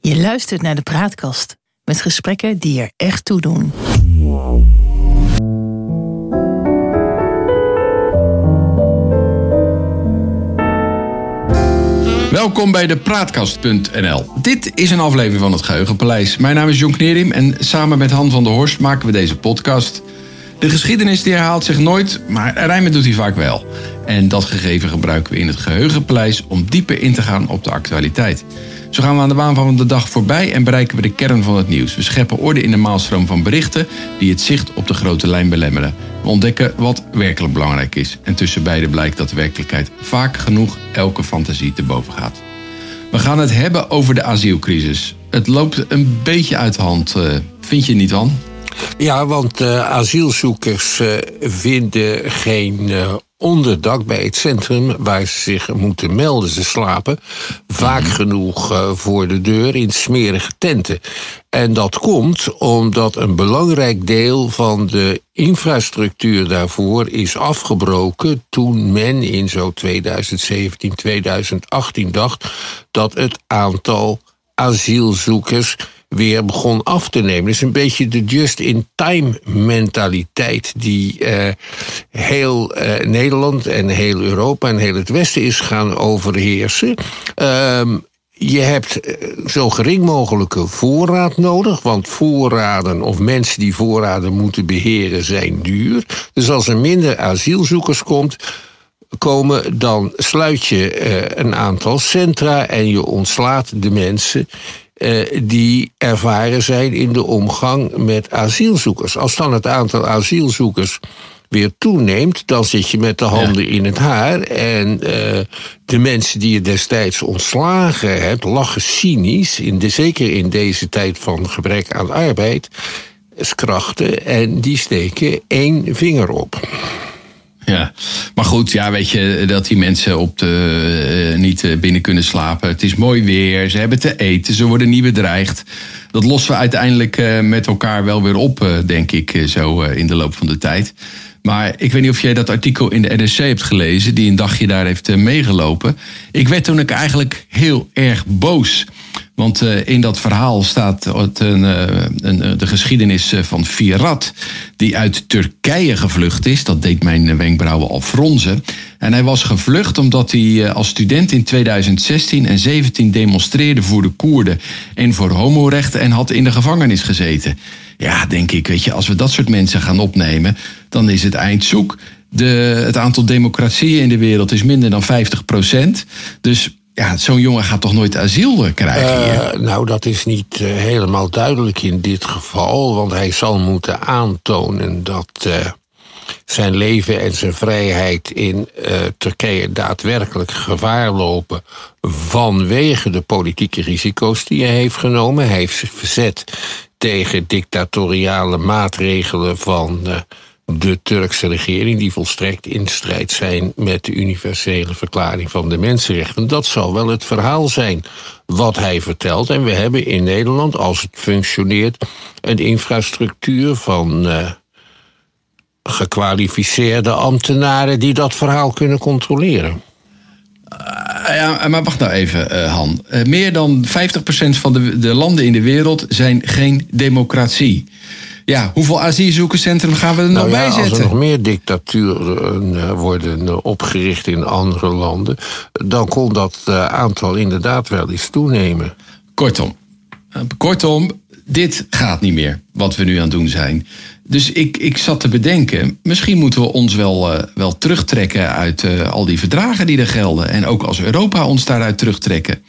Je luistert naar de Praatkast met gesprekken die er echt toe doen. Welkom bij de Praatkast.nl. Dit is een aflevering van het Geheugenpaleis. Mijn naam is Jon Knerim en samen met Han van der Horst maken we deze podcast. De geschiedenis die herhaalt zich nooit, maar rijmen doet hij vaak wel. En dat gegeven gebruiken we in het Geheugenpaleis om dieper in te gaan op de actualiteit. Zo gaan we aan de baan van de dag voorbij en bereiken we de kern van het nieuws. We scheppen orde in de maalstroom van berichten die het zicht op de grote lijn belemmeren. We ontdekken wat werkelijk belangrijk is. En tussen beiden blijkt dat de werkelijkheid vaak genoeg elke fantasie te boven gaat. We gaan het hebben over de asielcrisis. Het loopt een beetje uit de hand, eh, vind je niet, Han? Ja, want uh, asielzoekers uh, vinden geen uh, onderdak bij het centrum waar ze zich moeten melden. Ze slapen vaak -hmm. genoeg voor de deur in smerige tenten. En dat komt omdat een belangrijk deel van de infrastructuur daarvoor is afgebroken toen men in zo 2017, 2018 dacht dat het aantal asielzoekers weer begon af te nemen. Dus een beetje de just-in-time mentaliteit die uh, heel uh, Nederland en heel Europa en heel het Westen is gaan overheersen. Uh, je hebt zo gering mogelijke voorraad nodig, want voorraden of mensen die voorraden moeten beheren zijn duur. Dus als er minder asielzoekers komt, komen, dan sluit je een aantal centra en je ontslaat de mensen die ervaren zijn in de omgang met asielzoekers. Als dan het aantal asielzoekers weer toeneemt, dan zit je met de handen ja. in het haar. En uh, de mensen die je destijds ontslagen hebt, lachen cynisch, in de, zeker in deze tijd van gebrek aan arbeid, krachten, en die steken één vinger op. Ja, maar goed, ja, weet je, dat die mensen op de, uh, niet binnen kunnen slapen. Het is mooi weer, ze hebben te eten, ze worden niet bedreigd. Dat lossen we uiteindelijk uh, met elkaar wel weer op, denk ik, zo in de loop van de tijd. Maar ik weet niet of jij dat artikel in de NRC hebt gelezen, die een dagje daar heeft meegelopen. Ik werd toen ik eigenlijk heel erg boos. Want uh, in dat verhaal staat een, de geschiedenis van Firat, die uit Turkije gevlucht is. Dat deed mijn wenkbrauwen al fronzen. En hij was gevlucht omdat hij als student in 2016 en 17 demonstreerde voor de Koerden en voor homorechten en had in de gevangenis gezeten. Ja, denk ik, weet je, als we dat soort mensen gaan opnemen, dan is het eind zoek. De, het aantal democratieën in de wereld is minder dan 50 procent. Dus ja, zo'n jongen gaat toch nooit asiel krijgen hier? Uh, nou, dat is niet uh, helemaal duidelijk in dit geval. Want hij zal moeten aantonen dat uh, zijn leven en zijn vrijheid in Turkije daadwerkelijk gevaar lopen. vanwege de politieke risico's die hij heeft genomen. Hij heeft zich verzet tegen dictatoriale maatregelen van de Turkse regering, die volstrekt in strijd zijn met de universele verklaring van de mensenrechten. Dat zal wel het verhaal zijn wat hij vertelt. En we hebben in Nederland, als het functioneert, een infrastructuur van uh, gekwalificeerde ambtenaren die dat verhaal kunnen controleren. Uh, ja, maar wacht nou even, uh, Han. Uh, meer dan 50% van de, de landen in de wereld zijn geen democratie. Ja, hoeveel asielzoekerscentrum gaan we er nou, ja, bij zetten? Als er nog meer dictaturen worden opgericht in andere landen, dan kon dat aantal inderdaad wel eens toenemen. Kortom, kortom, dit gaat niet meer wat we nu aan het doen zijn. Dus ik, ik zat te bedenken, misschien moeten we ons wel, uh, wel terugtrekken uit uh, al die verdragen die er gelden. En ook als Europa ons daaruit terugtrekken.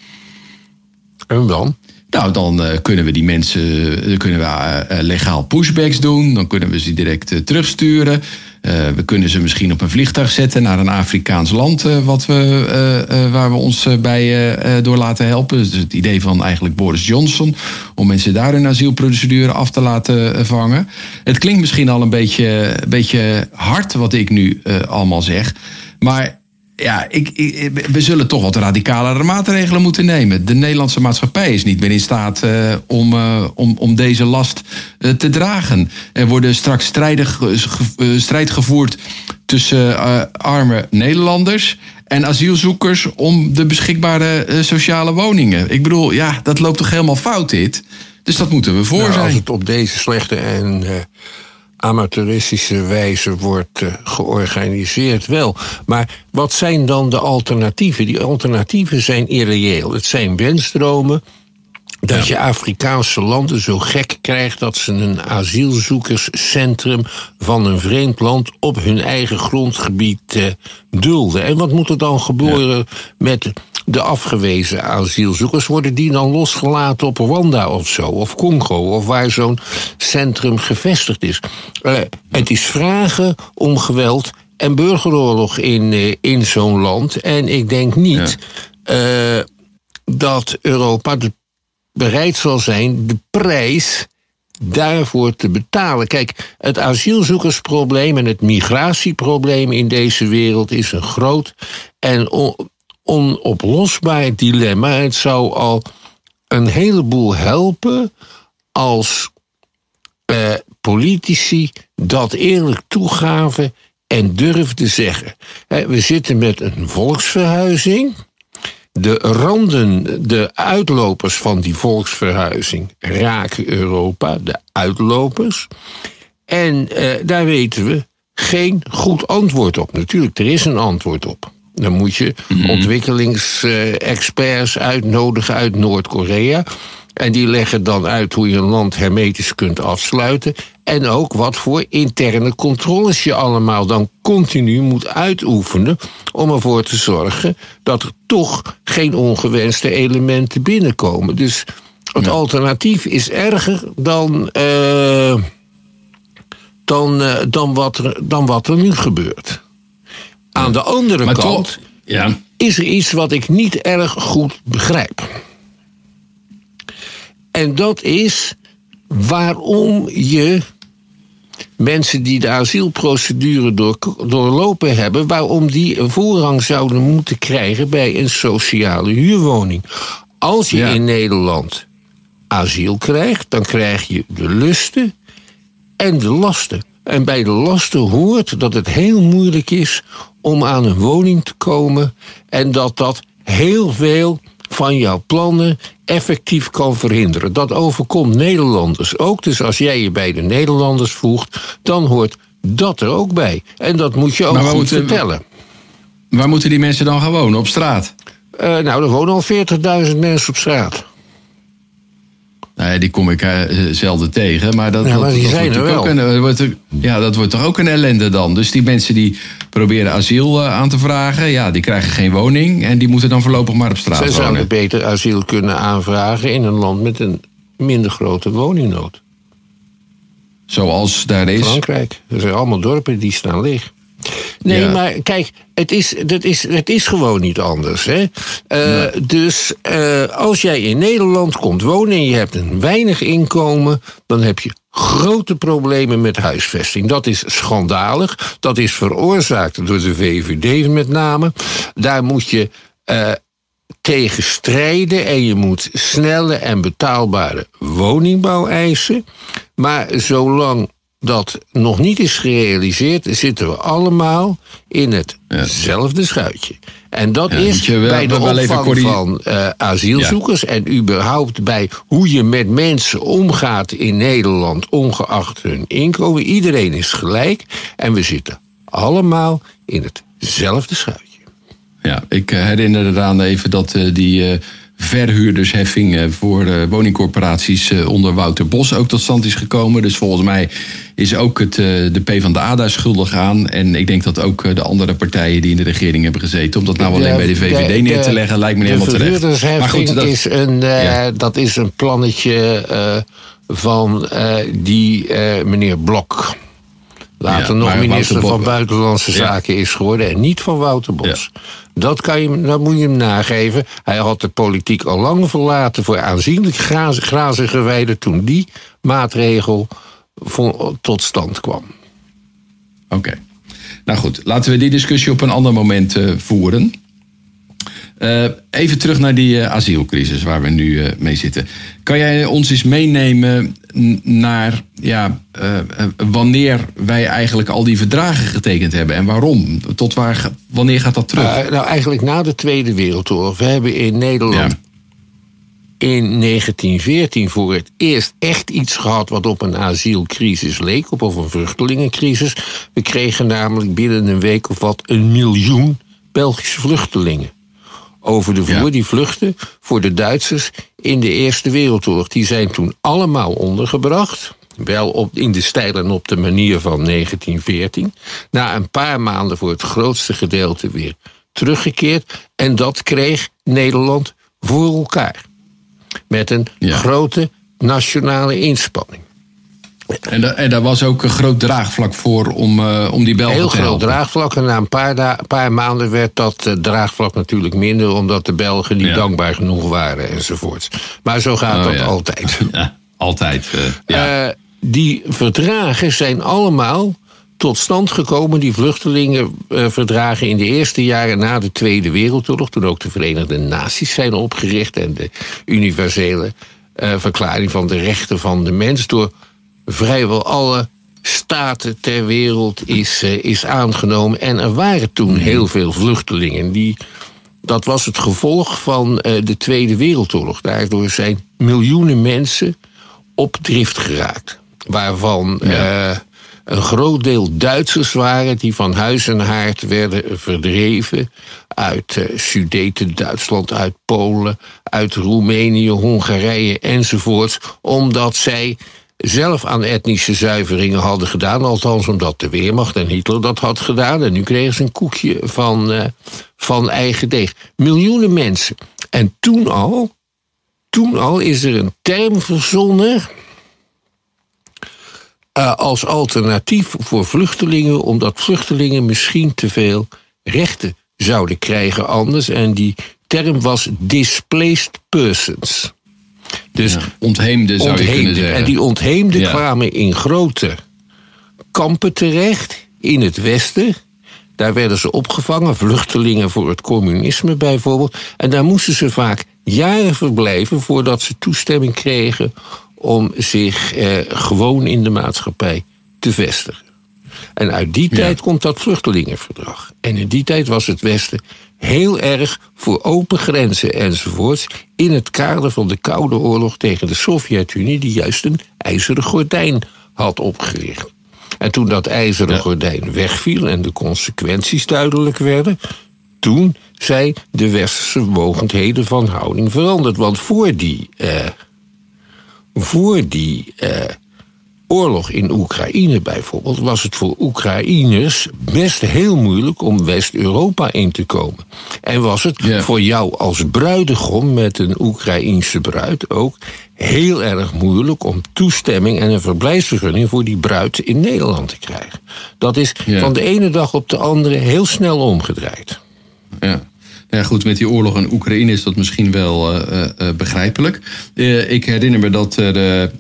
En dan? Nou, dan uh, kunnen we die mensen dan kunnen we, legaal pushbacks doen. Dan kunnen we ze direct terugsturen. Uh, we kunnen ze misschien op een vliegtuig zetten naar een Afrikaans land uh, wat we, uh, waar we ons bij door laten helpen. Dus het idee van eigenlijk Boris Johnson om mensen daar hun asielprocedure af te laten vangen. Het klinkt misschien al een beetje, beetje hard wat ik nu allemaal zeg. Maar ja, ik, ik, we zullen toch wat radicalere maatregelen moeten nemen. De Nederlandse maatschappij is niet meer in staat uh, om, uh, om, om deze last uh, te dragen. Er worden straks strijdig, strijd gevoerd tussen arme Nederlanders en asielzoekers om de beschikbare eh, sociale woningen. Ik bedoel, ja, dat loopt toch helemaal fout dit? Dus dat moeten we voor Nou, zijn. als het op deze slechte en eh, amateuristische wijze wordt eh, georganiseerd, wel. Maar wat zijn dan de alternatieven? Die alternatieven zijn irreëel. Het zijn wensdromen dat je Afrikaanse landen zo gek krijgt dat ze een asielzoekerscentrum van een vreemd land op hun eigen grondgebied eh, dulden. En wat moet er dan gebeuren met de afgewezen asielzoekers? Worden die dan losgelaten op Rwanda of zo, of Congo, of waar zo'n centrum gevestigd is? Eh, het is vragen om geweld en burgeroorlog in, eh, in zo'n land. En ik denk niet eh, dat Europa de bereid zal zijn de prijs daarvoor te betalen. Kijk, het asielzoekersprobleem en het migratieprobleem in deze wereld is een groot en onoplosbaar dilemma. Het zou al een heleboel helpen als eh, politici dat eerlijk toegaven en durfden zeggen. We zitten met een volksverhuizing. De randen, de uitlopers van die volksverhuizing raken Europa, de uitlopers. En eh, daar weten we geen goed antwoord op. Natuurlijk, er is een antwoord op. Dan moet je ontwikkelingsexperts uitnodigen uit Noord-Korea. En die leggen dan uit hoe je een land hermetisch kunt afsluiten. En ook wat voor interne controles je allemaal dan continu moet uitoefenen. om ervoor te zorgen dat er toch geen ongewenste elementen binnenkomen. Dus het alternatief is erger dan. eh, dan, eh, dan, wat er, dan wat er nu gebeurt. Aan de andere Maar kant toch, ja, is er iets wat ik niet erg goed begrijp. En dat is waarom je mensen die de asielprocedure door, doorlopen hebben, waarom die een voorrang zouden moeten krijgen bij een sociale huurwoning. Als je Ja. in Nederland asiel krijgt, dan krijg je de lusten en de lasten. En bij de lasten hoort dat het heel moeilijk is om aan een woning te komen en dat dat heel veel van jouw plannen effectief kan verhinderen. Dat overkomt Nederlanders ook. Dus als jij je bij de Nederlanders voegt, dan hoort dat er ook bij. En dat moet je ook goed moeten- vertellen. waar moeten die mensen dan gaan wonen? Op straat? Eh, nou, er wonen al 40.000 mensen op straat. Nee, die kom ik eh, zelden tegen. Maar dat, Ja, dat- maar wordt natuurlijk wel. Ook een, wordt ja, dat wordt toch ook een ellende dan. Dus die mensen die proberen asiel eh, aan te vragen... ja, die krijgen geen woning en die moeten dan voorlopig maar op straat Zij wonen. zouden beter asiel kunnen aanvragen in een land met een minder grote woningnood. Zoals daar is. Frankrijk. Er zijn allemaal dorpen die staan leeg. Nee, Ja. maar kijk, het is, dat is, het is gewoon niet anders. Hè? Eh, Dus eh, als jij in Nederland komt wonen en je hebt een weinig inkomen, dan heb je grote problemen met huisvesting. Dat is schandalig. Dat is veroorzaakt door de VVD met name. Daar moet je eh, tegen strijden en je moet snelle en betaalbare woningbouw eisen. Maar zolang dat nog niet is gerealiseerd, zitten we allemaal in hetzelfde schuitje. En dat Ja, is wel- bij de opvang van eh, asielzoekers en überhaupt bij hoe je met mensen omgaat in Nederland, ongeacht hun inkomen. Iedereen is gelijk en we zitten allemaal in hetzelfde schuitje. Ja, ik eh, herinner eraan even dat eh, die verhuurdersheffing eh, voor eh, woningcorporaties eh, onder Wouter Bos ook tot stand is gekomen. Dus volgens mij is ook het, eh, de PvdA daar schuldig aan. En ik denk dat ook de andere partijen die in de regering hebben gezeten... om dat nou alleen bij de VVD de- neer te de- leggen, lijkt me niet de helemaal terecht. verhuurdersheffing dat, is, een, dat is een plannetje van die meneer Blok. Later Ja, nog minister van Buitenlandse Ja. Zaken is geworden en niet van Wouter Bos. Dat, kan je, dat moet je hem nageven. Hij had de politiek al lang verlaten voor aanzienlijk graz- grazige weiden toen die maatregel tot stand kwam. Oké. Nou goed, laten we die discussie op een ander moment eh, voeren. Uh, even terug naar die uh, asielcrisis waar we nu uh, mee zitten. Kan jij ons eens meenemen naar ja, wanneer wij eigenlijk al die verdragen getekend hebben en waarom? Tot waar, wanneer gaat dat terug? nou, eigenlijk na de Tweede Wereldoorlog. We hebben in Nederland ja. in 1914 voor het eerst echt iets gehad wat op een asielcrisis leek, op of een vluchtelingencrisis. We kregen namelijk binnen een week of wat een miljoen Belgische vluchtelingen over de voer, die vluchten voor de Duitsers in de Eerste Wereldoorlog. Die zijn toen allemaal ondergebracht. Wel op, in de stijl en op de manier van 1914. Na een paar maanden voor het grootste gedeelte weer teruggekeerd. En dat kreeg Nederland voor elkaar. Met een grote nationale inspanning. En, en daar was ook een groot draagvlak voor om, uh, om die Belgen Heel te helpen. groot draagvlak. En na een paar, paar maanden werd dat uh, draagvlak natuurlijk minder... omdat de Belgen niet Ja. dankbaar genoeg waren enzovoorts. Maar zo gaat Oh, dat ja. altijd. Ja, altijd. eh, ja. Eh, die verdragen zijn allemaal tot stand gekomen, die vluchtelingenverdragen in de eerste jaren na de Tweede Wereldoorlog, toen ook de Verenigde Naties zijn opgericht en de universele eh, verklaring van de rechten van de mens door vrijwel alle staten ter wereld is, eh, is aangenomen. En er waren toen heel veel vluchtelingen die. Dat was het gevolg van eh, de Tweede Wereldoorlog. Daardoor zijn miljoenen mensen op drift geraakt. Waarvan Ja. eh, een groot deel Duitsers waren die van huis en haard werden verdreven. Uit eh Sudeten-Duitsland, uit Polen, uit Roemenië, Hongarije enzovoorts. Omdat zij zelf aan etnische zuiveringen hadden gedaan. Althans, omdat de Weermacht en Hitler dat had gedaan. En nu kregen ze een koekje van, eh, van eigen deeg. Miljoenen mensen. En toen al, toen al is er een term verzonnen. eh, als alternatief voor vluchtelingen, omdat vluchtelingen misschien te veel rechten zouden krijgen anders. En die term was displaced persons. Dus Ja, Ontheemde zou je kunnen ontheemden. zeggen. En die ontheemden Ja. kwamen in grote kampen terecht in het Westen. Daar werden ze opgevangen, vluchtelingen voor het communisme bijvoorbeeld. En daar moesten ze vaak jaren verblijven voordat ze toestemming kregen om zich eh, gewoon in de maatschappij te vestigen. En uit die tijd komt dat vluchtelingenverdrag. En in die tijd was het Westen heel erg voor open grenzen enzovoorts. in het kader van de Koude Oorlog tegen de Sovjet-Unie, die juist een ijzeren gordijn had opgericht. En toen dat ijzeren Ja. gordijn wegviel en de consequenties duidelijk werden. toen zijn de westerse mogendheden van houding veranderd. Want voor die. eh, voor die eh, oorlog in Oekraïne bijvoorbeeld, was het voor Oekraïners best heel moeilijk om West-Europa in te komen. En was het voor jou als bruidegom met een Oekraïense bruid ook heel erg moeilijk om toestemming en een verblijfsvergunning voor die bruid in Nederland te krijgen. Dat is van de ene dag op de andere heel snel omgedraaid. Ja. Ja, goed, met die oorlog in Oekraïne is dat misschien wel eh, eh, eh, begrijpelijk. Ik herinner me dat er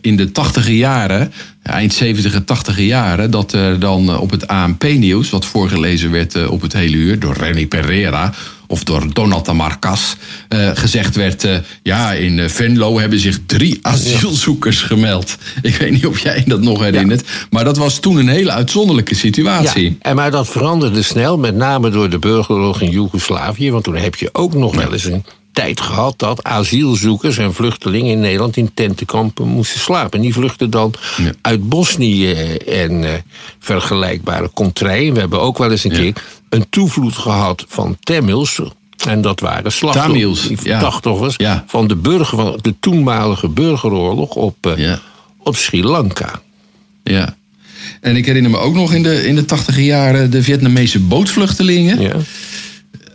in de tachtige jaren, eind 70 tachtige jaren, dat er dan eh, op het ANP-nieuws, wat voorgelezen werd eh, op het hele uur door René Pereira of door Donata Marcas, eh, gezegd werd: ja, in Venlo hebben zich drie asielzoekers gemeld. Ik weet niet of jij dat nog herinnert, maar dat was toen een hele uitzonderlijke situatie. Ja, en maar dat veranderde snel, met name door de burgeroorlog in Joegoslavië. Want toen heb je ook nog wel eens een tijd gehad dat asielzoekers en vluchtelingen in Nederland in tentenkampen moesten slapen. En die vluchtten dan Ja. uit Bosnië en eh, vergelijkbare contraien. We hebben ook wel eens een keer een toevloed gehad van Tamils. En dat waren slachtoffers, Tamils, ja. van de, burger, van de toenmalige burgeroorlog op, eh, op Sri Lanka. Ja. En ik herinner me ook nog in de, in de tachtige jaren de Vietnamese bootvluchtelingen. Ja.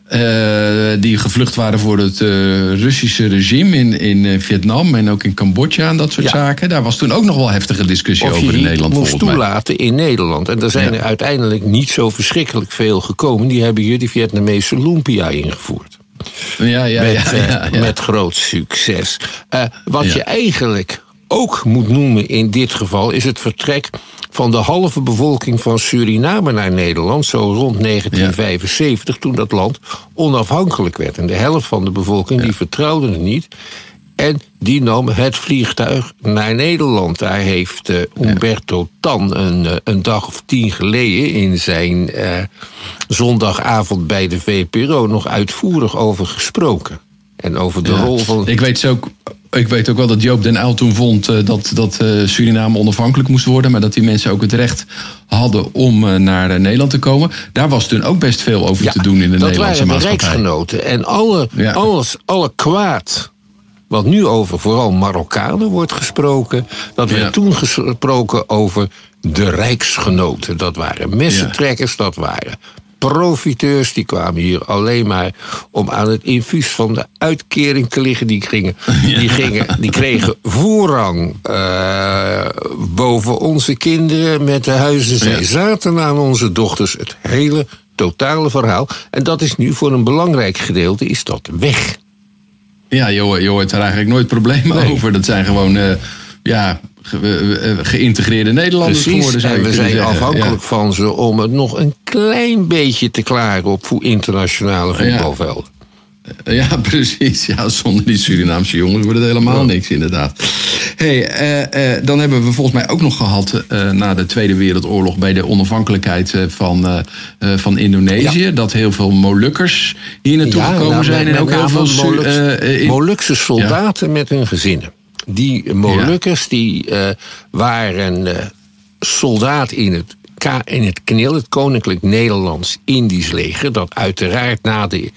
Eh, die gevlucht waren voor het eh, Russische regime in, in eh, Vietnam en ook in Cambodja en dat soort Ja. zaken. Daar was toen ook nog wel heftige discussie of over in Nederland moest volgens mij. toelaten in Nederland. En er zijn Ja. er uiteindelijk niet zo verschrikkelijk veel gekomen. Die hebben hier die Vietnamese lumpia ingevoerd. Ja, ja, met, ja, ja, ja. met groot succes. Eh, wat je eigenlijk ook moet noemen in dit geval is het vertrek van de halve bevolking van Suriname naar Nederland, zo rond 1975, toen dat land onafhankelijk werd. En de helft van de bevolking die vertrouwde het niet. En die nam het vliegtuig naar Nederland. Daar heeft uh, Umberto Tan een, uh, een, dag of tien geleden in zijn uh, zondagavond bij de VPRO nog uitvoerig over gesproken. En over de Ja. rol van. Ik weet, ook, ik weet ook wel dat Joop den Uyl toen vond eh, dat, dat eh, Suriname onafhankelijk moest worden. Maar dat die mensen ook het recht hadden om eh, naar Nederland te komen. Daar was toen ook best veel over te doen in de dat Nederlandse waren de maatschappij. rijksgenoten. En alle, Ja. alles, alle kwaad wat nu over vooral Marokkanen wordt gesproken... dat werd Ja. toen gesproken over de rijksgenoten. Dat waren messentrekkers, dat waren profiteurs. Die kwamen hier alleen maar om aan het infuus van de uitkering te liggen. Die, gingen, die, gingen, die kregen voorrang eh, boven onze kinderen met de huizen. Zij zaten aan onze dochters. Het hele totale verhaal. En dat is nu voor een belangrijk gedeelte is dat weg. Ja, je hoort, je hoort er eigenlijk nooit problemen Nee. over. Dat zijn gewoon eh, ja, geïntegreerde Nederlanders Precies, geworden. Zou en we zijn zeggen. afhankelijk van ze om het nog een klein beetje te klaren op internationale voetbalvelden. Ja. Ja, precies. Ja, zonder die Surinaamse jongens wordt het helemaal niks, inderdaad. Hey, eh, eh, dan hebben we volgens mij ook nog gehad eh, na de Tweede Wereldoorlog bij de onafhankelijkheid eh, van, eh, eh, van Indonesië. Dat heel veel Molukkers hier naartoe gekomen nou, zijn. En ook heel veel eh, eh, Molukse soldaten met hun gezinnen. Die Molukkers die eh, waren eh, soldaat in het, in het KNIL, het Koninklijk Nederlands-Indisch leger. Dat uiteraard na de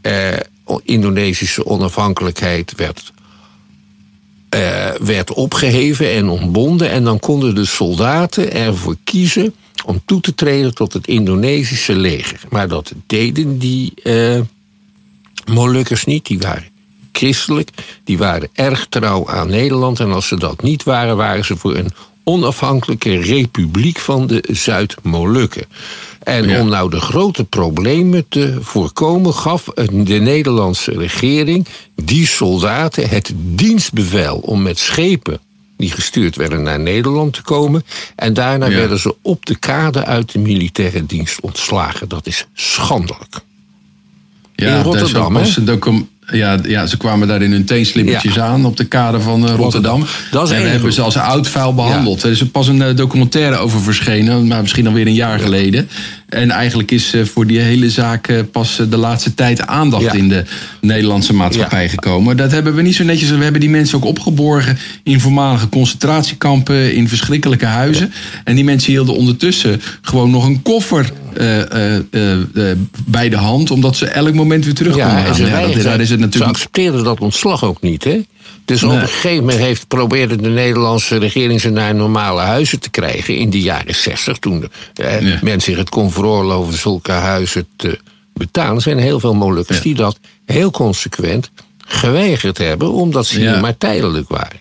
eh, Indonesische onafhankelijkheid werd werd opgeheven en ontbonden. En dan konden de soldaten ervoor kiezen om toe te treden tot het Indonesische leger. Maar dat deden die Molukkers niet. Die waren christelijk, die waren erg trouw aan Nederland. En als ze dat niet waren, waren ze voor een onafhankelijke republiek van de Zuid-Molukken. En Ja. om nou de grote problemen te voorkomen, gaf de Nederlandse regering die soldaten het dienstbevel om met schepen die gestuurd werden naar Nederland te komen. En daarna Ja. werden ze op de kade uit de militaire dienst ontslagen. Dat is schandelijk. Ja, In is Rotterdam, pas hè? Ja, ja, ze kwamen daar in hun teenslippertjes Ja. aan op de kade van eh, Rotterdam. Dat is en we hebben ze als oud-vuil behandeld. Er is pas een eh, documentaire over verschenen, maar misschien alweer een jaar geleden. En eigenlijk is eh, voor die hele zaak eh, pas eh, de laatste tijd aandacht Ja. in de Nederlandse maatschappij Ja. gekomen. Dat hebben we niet zo netjes. We hebben die mensen ook opgeborgen in voormalige concentratiekampen, in verschrikkelijke huizen. En die mensen hielden ondertussen gewoon nog een koffer bij de hand, omdat ze elk moment weer terug konden gaan. ze, Ja, dat, daar is het ze natuurlijk. accepteerden dat ontslag ook niet, hè? Dus op een gegeven moment heeft, probeerde de Nederlandse regering ze naar normale huizen te krijgen in de jaren 60. Toen eh, Ja. men zich het kon veroorloven zulke huizen te betalen. Er zijn heel veel Molukkers Ja. die dat heel consequent geweigerd hebben, omdat ze hier maar tijdelijk waren.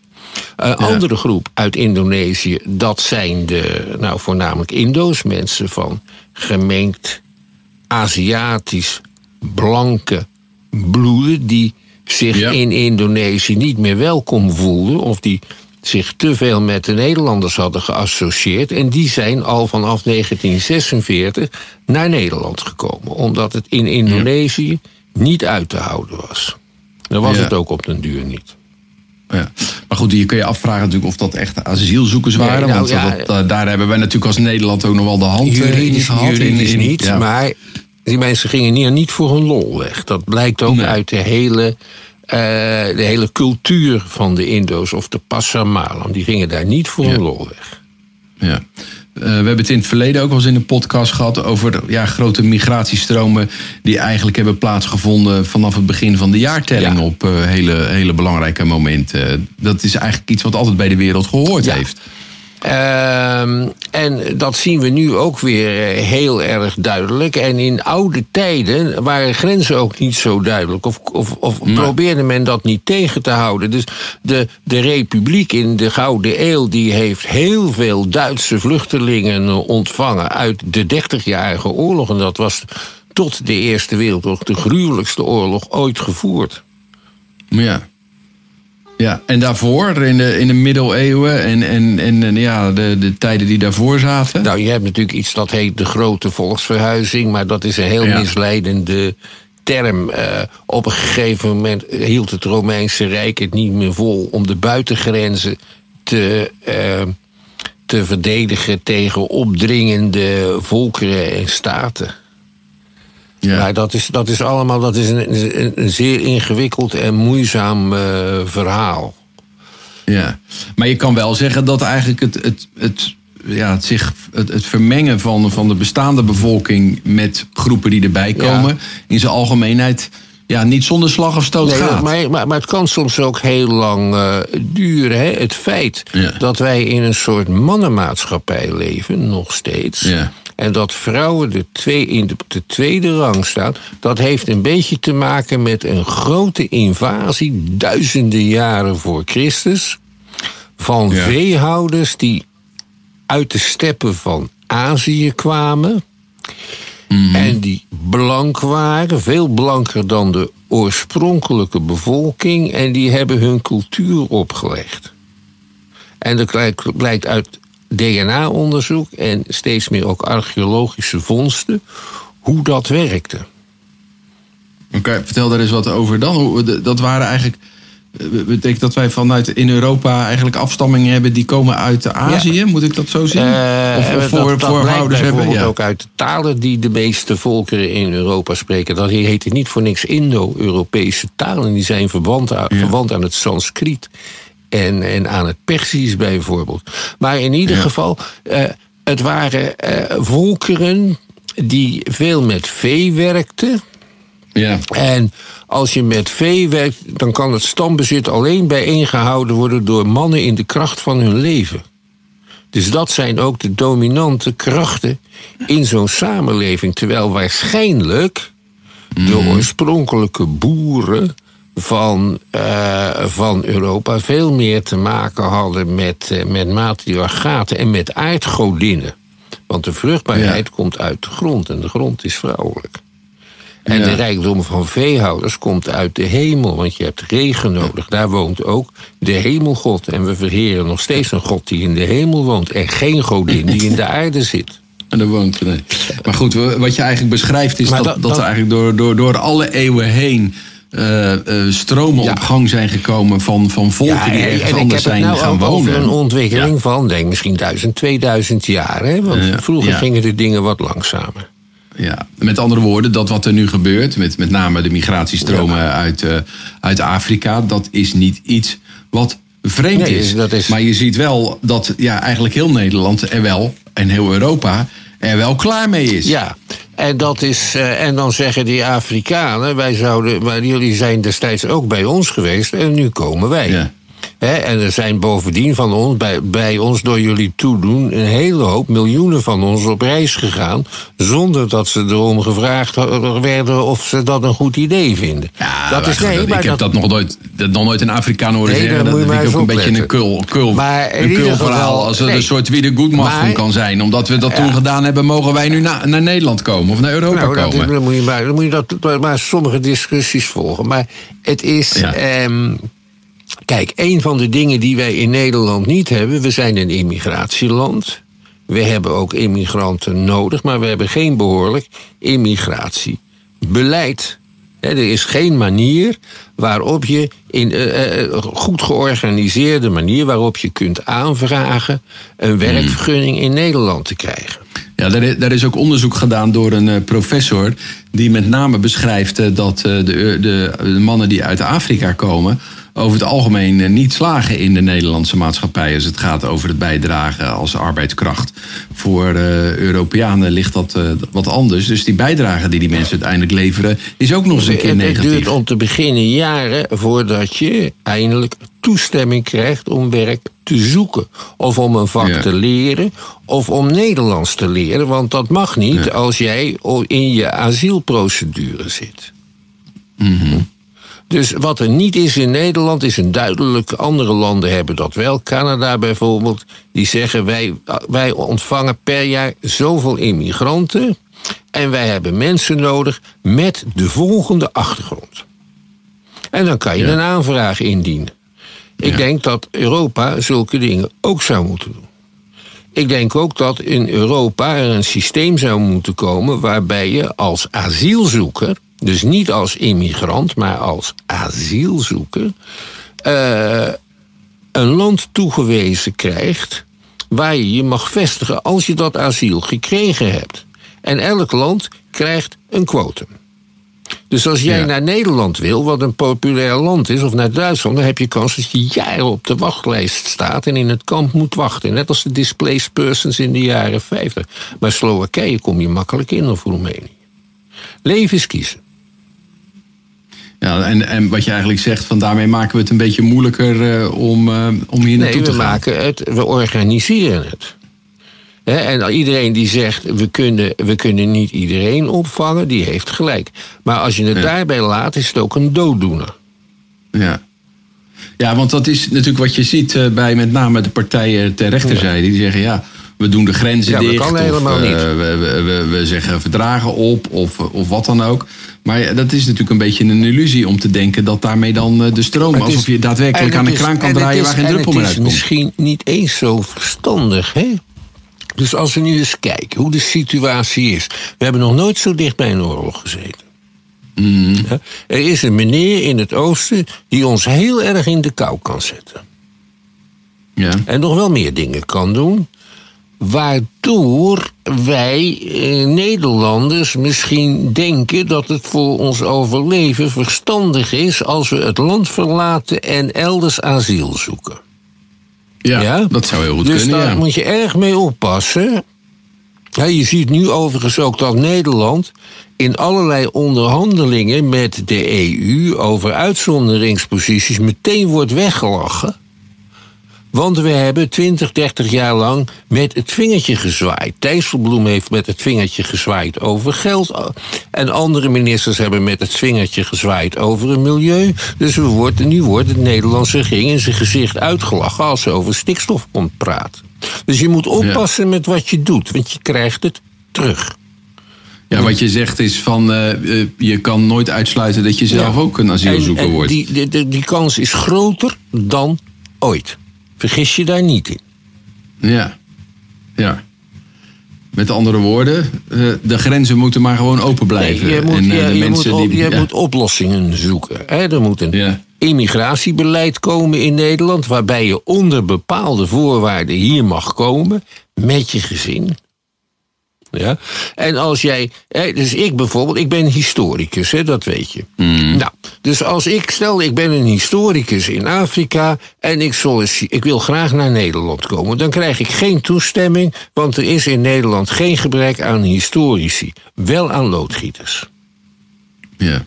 Een andere groep uit Indonesië, dat zijn de, nou voornamelijk Indo's, mensen van gemengd Aziatisch blanke bloeden die zich Ja. in Indonesië niet meer welkom voelden of die zich te veel met de Nederlanders hadden geassocieerd en die zijn al vanaf 1946 naar Nederland gekomen omdat het in Indonesië niet uit te houden was. Dan was Ja. het ook op den duur niet. Ja. Maar goed, hier kun je afvragen natuurlijk of dat echt asielzoekers Nee, waren. nou, want ja, dat, eh, daar hebben wij natuurlijk als Nederland ook nog wel de hand eh, in Juridisch, gehad. in- juridisch in- niet, ja. maar die mensen gingen hier niet voor hun lol weg. Dat blijkt ook Nee. uit de hele, eh, de hele cultuur van de Indo's of de Passamalam. Die gingen daar niet voor Ja. hun lol weg. Ja. Eh, we hebben het in het verleden ook wel eens in een podcast gehad over ja, grote migratiestromen die eigenlijk hebben plaatsgevonden vanaf het begin van de jaartelling Ja. op eh, hele, hele belangrijke momenten. dat is eigenlijk iets wat altijd bij de wereld gehoord Ja. heeft. En dat zien we nu ook weer eh, heel erg duidelijk. En in oude tijden waren grenzen ook niet zo duidelijk. Of, of, of probeerde men dat niet tegen te houden. Dus de, de republiek in de Gouden Eeuw... die heeft heel veel Duitse vluchtelingen ontvangen... uit de Dertigjarige Oorlog. En dat was tot de Eerste Wereldoorlog de gruwelijkste oorlog ooit gevoerd. Maar ja. Ja, en daarvoor, in de, in de middeleeuwen en, en, en, en ja, de, de tijden die daarvoor zaten? Nou, je hebt natuurlijk iets dat heet de grote volksverhuizing, maar dat is een heel Ja. misleidende term. Eh, op een gegeven moment hield het Romeinse Rijk het niet meer vol om de buitengrenzen te, eh, te verdedigen tegen opdringende volkeren en staten. Ja. Maar dat is, dat is allemaal dat is een, een, een zeer ingewikkeld en moeizaam eh, verhaal. Ja, maar je kan wel zeggen dat eigenlijk het, het, het, ja, het, zich, het, het vermengen van, van de bestaande bevolking met groepen die erbij komen, in zijn algemeenheid ja, niet zonder slag of stoot Nee, gaat. maar, maar, maar het kan soms ook heel lang eh, duren. Hè? Het feit Ja. dat wij in een soort mannenmaatschappij leven, nog steeds. Ja. En dat vrouwen de twee, in de, de tweede rang staan. Dat heeft een beetje te maken met een grote invasie, duizenden jaren voor Christus. Van Ja. veehouders die uit de steppen van Azië kwamen. En die blank waren, veel blanker dan de oorspronkelijke bevolking. En die hebben hun cultuur opgelegd. En dat blijkt uit DNA-onderzoek en steeds meer ook archeologische vondsten hoe dat werkte. Oké, vertel daar eens wat over dan. Dat waren eigenlijk. eh, Betekent dat wij vanuit in Europa eigenlijk afstammingen hebben die komen uit Azië? Moet ik dat zo zien? Eh, of dat- voor, dat voorouders hebben? Ja. ook uit de talen die de meeste volkeren in Europa spreken. Dat heet niet voor niks Indo-Europese talen. Die zijn verwant aan het Sanskriet en, en aan het Persisch bijvoorbeeld. Maar in ieder Ja. geval, eh, het waren eh, volkeren die veel met vee werkten. Ja. En als je met vee werkt, dan kan het stambezit alleen bijeengehouden worden door mannen in de kracht van hun leven. Dus dat zijn ook de dominante krachten in zo'n samenleving. Terwijl waarschijnlijk de oorspronkelijke boeren van, eh, van Europa veel meer te maken hadden met, eh, met matriarchaten en met aardgodinnen. Want de vruchtbaarheid komt uit de grond en de grond is vrouwelijk. En Ja. de rijkdom van veehouders komt uit de hemel, want je hebt regen nodig. Daar woont ook de hemelgod. En we verheren nog steeds een god die in de hemel woont. En geen godin die in de aarde zit. En daar woont nee. Maar goed, wat je eigenlijk beschrijft is dat, dat- dat, dat- er eigenlijk door, door, door alle eeuwen heen eh, eh, stromen Ja. op gang zijn gekomen van, van volken die ergens en anders zijn nou gaan wonen. over een ontwikkeling Ja. van, denk misschien 1000, 2000 jaar. Hè? Want vroeger gingen de dingen wat langzamer. Ja, met andere woorden, dat wat er nu gebeurt, met, met name de migratiestromen uit, eh, uit Afrika, dat is niet iets wat vreemd Nee, is. is- Maar je ziet wel dat ja, eigenlijk heel Nederland er wel, en heel Europa, er wel klaar mee is. Ja, en, dat is, eh, en dan zeggen die Afrikanen, wij zouden, maar jullie zijn destijds ook bij ons geweest en nu komen wij. Ja. En er zijn bovendien van ons, bij, bij ons door jullie toedoen, een hele hoop miljoenen van ons op reis gegaan. Zonder dat ze erom gevraagd werden of ze dat een goed idee vinden. Ja, dat is nee, dat- ik heb dat, nog nooit, dat nog nooit een Afrikaan horen Nee, zeggen. Dat vind ik ook een beetje een kul, kul, Maar in een kul verhaal. Als het nee. een soort wie de goedmachung Maar- kan zijn. Omdat we dat Ja. toen gedaan hebben, mogen wij nu na- naar Nederland komen of naar Europa Nou, dat, komen. dan moet je, maar, dan moet je dat, maar sommige discussies volgen. Maar het is. Ja. ehm, kijk, een van de dingen die wij in Nederland niet hebben. We zijn een immigratieland. We hebben ook immigranten nodig, maar we hebben geen behoorlijk immigratiebeleid. Hè, er is geen manier waarop je in eh, eh, goed georganiseerde manier waarop je kunt aanvragen een werkvergunning in Nederland te krijgen. Ja, daar, i- daar is ook onderzoek gedaan door een eh, professor. die met name beschrijft eh, dat eh, de, de, de mannen die uit Afrika komen. Over het algemeen eh, niet slagen in de Nederlandse maatschappij. als het gaat over het bijdragen als arbeidskracht. Voor eh, Europeanen ligt dat eh, wat anders. Dus die bijdrage die die mensen uiteindelijk leveren. is ook nog eens een keer Het- Het negatief. duurt om te beginnen jaren voordat je eindelijk toestemming krijgt om werk te zoeken. Of om een vak Ja. te leren, of om Nederlands te leren. Want dat mag niet als jij in je asielprocedure zit. Mhm. Dus wat er niet is in Nederland is een duidelijk. Andere landen hebben dat wel. Canada bijvoorbeeld. Die zeggen wij, wij ontvangen per jaar zoveel immigranten. En wij hebben mensen nodig met de volgende achtergrond. En dan kan je Ja. een aanvraag indienen. Ik denk dat Europa zulke dingen ook zou moeten doen. Ik denk ook dat in Europa er een systeem zou moeten komen waarbij je als asielzoeker, dus niet als immigrant, maar als asielzoeker, uh, een land toegewezen krijgt waar je je mag vestigen als je dat asiel gekregen hebt. En elk land krijgt een quotum. Dus als jij naar Nederland wil, wat een populair land is, of naar Duitsland, dan heb je kans dat je jaren op de wachtlijst staat en in het kamp moet wachten. Net als de displaced persons in de jaren 50. Maar Slowakije kom je makkelijk in of Roemenië. Leven is kiezen. Ja, en, en wat je eigenlijk zegt, van daarmee maken we het een beetje moeilijker uh, om, uh, om hier naartoe nee, te gaan. we maken het, we organiseren het. en iedereen die zegt, we kunnen, we kunnen niet iedereen opvangen, die heeft gelijk. Maar als je het daarbij laat, is het ook een dooddoener. Ja. Ja, want dat is natuurlijk wat je ziet uh, bij met name de partijen ter rechterzijde. Die zeggen, ja, we doen de grenzen ja, dicht. Dat kan of, helemaal niet. We, we, we, we, zeggen verdragen op of, of wat dan ook. Maar dat is natuurlijk een beetje een illusie om te denken dat daarmee dan de stroom, is, alsof je daadwerkelijk aan een kraan kan draaien waar geen druppel meer uitkomt. Het is misschien niet eens zo verstandig, hè? Dus als we nu eens kijken hoe de situatie is. We hebben nog nooit zo dicht bij een oorlog gezeten. Mm. Ja? Er is een meneer in het oosten die ons heel erg in de kou kan zetten. Ja. En nog wel meer dingen kan doen. Waardoor wij eh, Nederlanders misschien denken dat het voor ons overleven verstandig is als we het land verlaten en elders asiel zoeken. Ja, ja? dat zou heel goed dus kunnen. daar ja. moet je erg mee oppassen. Ja, je ziet nu overigens ook dat Nederland in allerlei onderhandelingen met de EU over uitzonderingsposities meteen wordt weggelachen. Want we hebben 20, 30 jaar lang met het vingertje gezwaaid. Dijsselbloem heeft met het vingertje gezwaaid over geld. En andere ministers hebben met het vingertje gezwaaid over het milieu. Dus we worden, nu wordt het Nederlandse regering in zijn gezicht uitgelachen als ze over stikstof komt praten. Dus je moet oppassen ja. met wat je doet, want je krijgt het terug. Ja, wat je zegt is van uh, je kan nooit uitsluiten dat je zelf ja. ook een asielzoeker en, en wordt. Die, die, die kans is groter dan ooit. Vergis je daar niet in. Ja, ja. Met andere woorden, de grenzen moeten maar gewoon open blijven. Nee, je moet, en, ja, de je mensen moet, die, je ja. moet oplossingen zoeken. Hè? Er moet een Ja. immigratiebeleid komen in Nederland... waarbij je onder bepaalde voorwaarden hier mag komen... met je gezin. Ja? En als jij, dus ik bijvoorbeeld, ik ben historicus, hè, dat weet je. Nou, dus als ik, stel ik ben een historicus in Afrika en ik, ik wil graag naar Nederland komen, dan krijg ik geen toestemming, want er is in Nederland geen gebrek aan historici, wel aan loodgieters. Ja.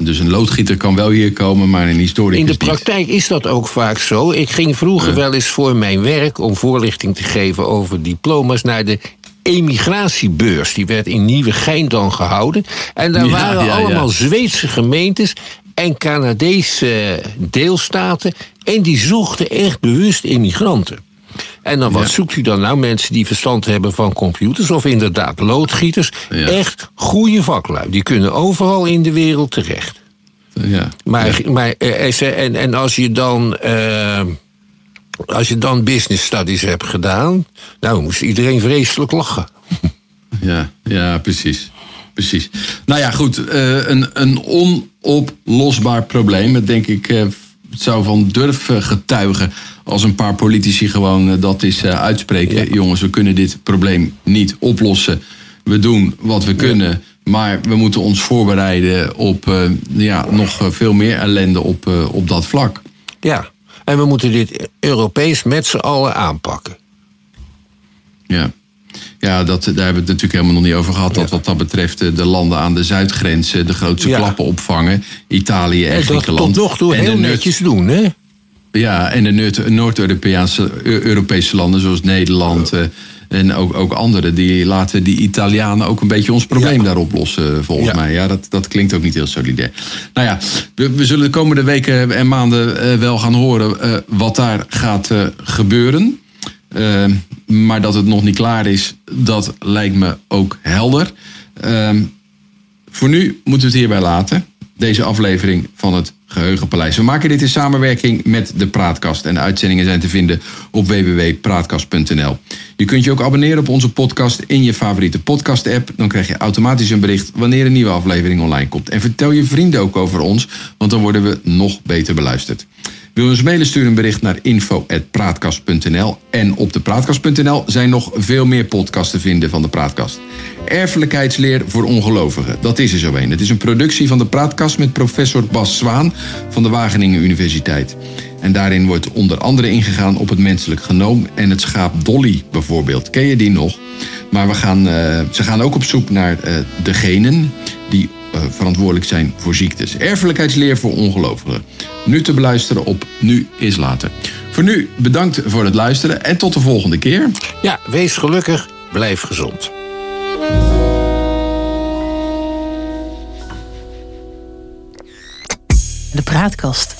Dus een loodgieter kan wel hier komen, maar een historicus In de niet. praktijk is dat ook vaak zo. Ik ging vroeger Ja. wel eens voor mijn werk om voorlichting te geven over diploma's naar de emigratiebeurs. Die werd in Nieuwegein dan gehouden. En daar Ja, waren ja, ja. allemaal Zweedse gemeentes en Canadese deelstaten. En die zochten echt bewust immigranten. En dan wat Ja. zoekt u dan nou? Mensen die verstand hebben van computers of inderdaad loodgieters. Ja. Echt goede vaklui. Die kunnen overal in de wereld terecht. Ja. Maar, maar eh, eh, en, en als je dan. eh, als je dan business studies hebt gedaan. Nou, moest iedereen vreselijk lachen. Ja, ja, precies. Precies. Nou ja, goed. eh, een, een onoplosbaar probleem. Dat denk ik, eh, het zou van durf eh, getuigen als een paar politici gewoon eh, dat is eh, uitspreken. Jongens, we kunnen dit probleem niet oplossen. We doen wat we kunnen. Maar we moeten ons voorbereiden op eh, ja, nog eh, veel meer ellende op, eh, op dat vlak. Ja. En we moeten dit Europees met z'n allen aanpakken. Ja. Ja, dat, daar hebben we het natuurlijk helemaal nog niet over gehad. Dat wat dat betreft eh, de landen aan de zuidgrenzen de grootste Ja. klappen opvangen. Italië en En dat Griekenland. tot nog toe heel Noord- netjes doen, hè? Ja, en de Noord- Noord-Europese Eu- Europese landen zoals Nederland eh, en ook, ook andere, die laten die Italianen ook een beetje ons probleem Ja. daar oplossen, volgens Ja. mij. Ja, dat, dat klinkt ook niet heel solidair. Nou ja, we, we zullen de komende weken en maanden eh, wel gaan horen eh, wat daar gaat eh, gebeuren. Eh, maar dat het nog niet klaar is, dat lijkt me ook helder. Voor nu moeten we het hierbij laten. Deze aflevering van het Geheugenpaleis. We maken dit in samenwerking met de Praatkast. En de uitzendingen zijn te vinden op www.praatkast.nl. Je kunt je ook abonneren op onze podcast in je favoriete podcast-app. Dan krijg je automatisch een bericht wanneer een nieuwe aflevering online komt. En vertel je vrienden ook over ons, want dan worden we nog beter beluisterd. Wil je ons mailen, stuur een bericht naar info.praatkast.nl. En op de praatkast.nl zijn nog veel meer podcasts te vinden van de Praatkast. Erfelijkheidsleer voor ongelovigen, dat is er zo een. Het is een productie van de Praatkast met professor Bas Zwaan van de Wageningen Universiteit. En daarin wordt onder andere ingegaan op het menselijk genoom en het schaap Dolly bijvoorbeeld. Ken je die nog? Maar we gaan, uh, ze gaan ook op zoek naar uh, de genen die verantwoordelijk zijn voor ziektes. Erfelijkheidsleer voor ongelovigen. Nu te beluisteren op Nu is Later. Voor nu bedankt voor het luisteren en tot de volgende keer. Ja, wees gelukkig, blijf gezond. De praatkast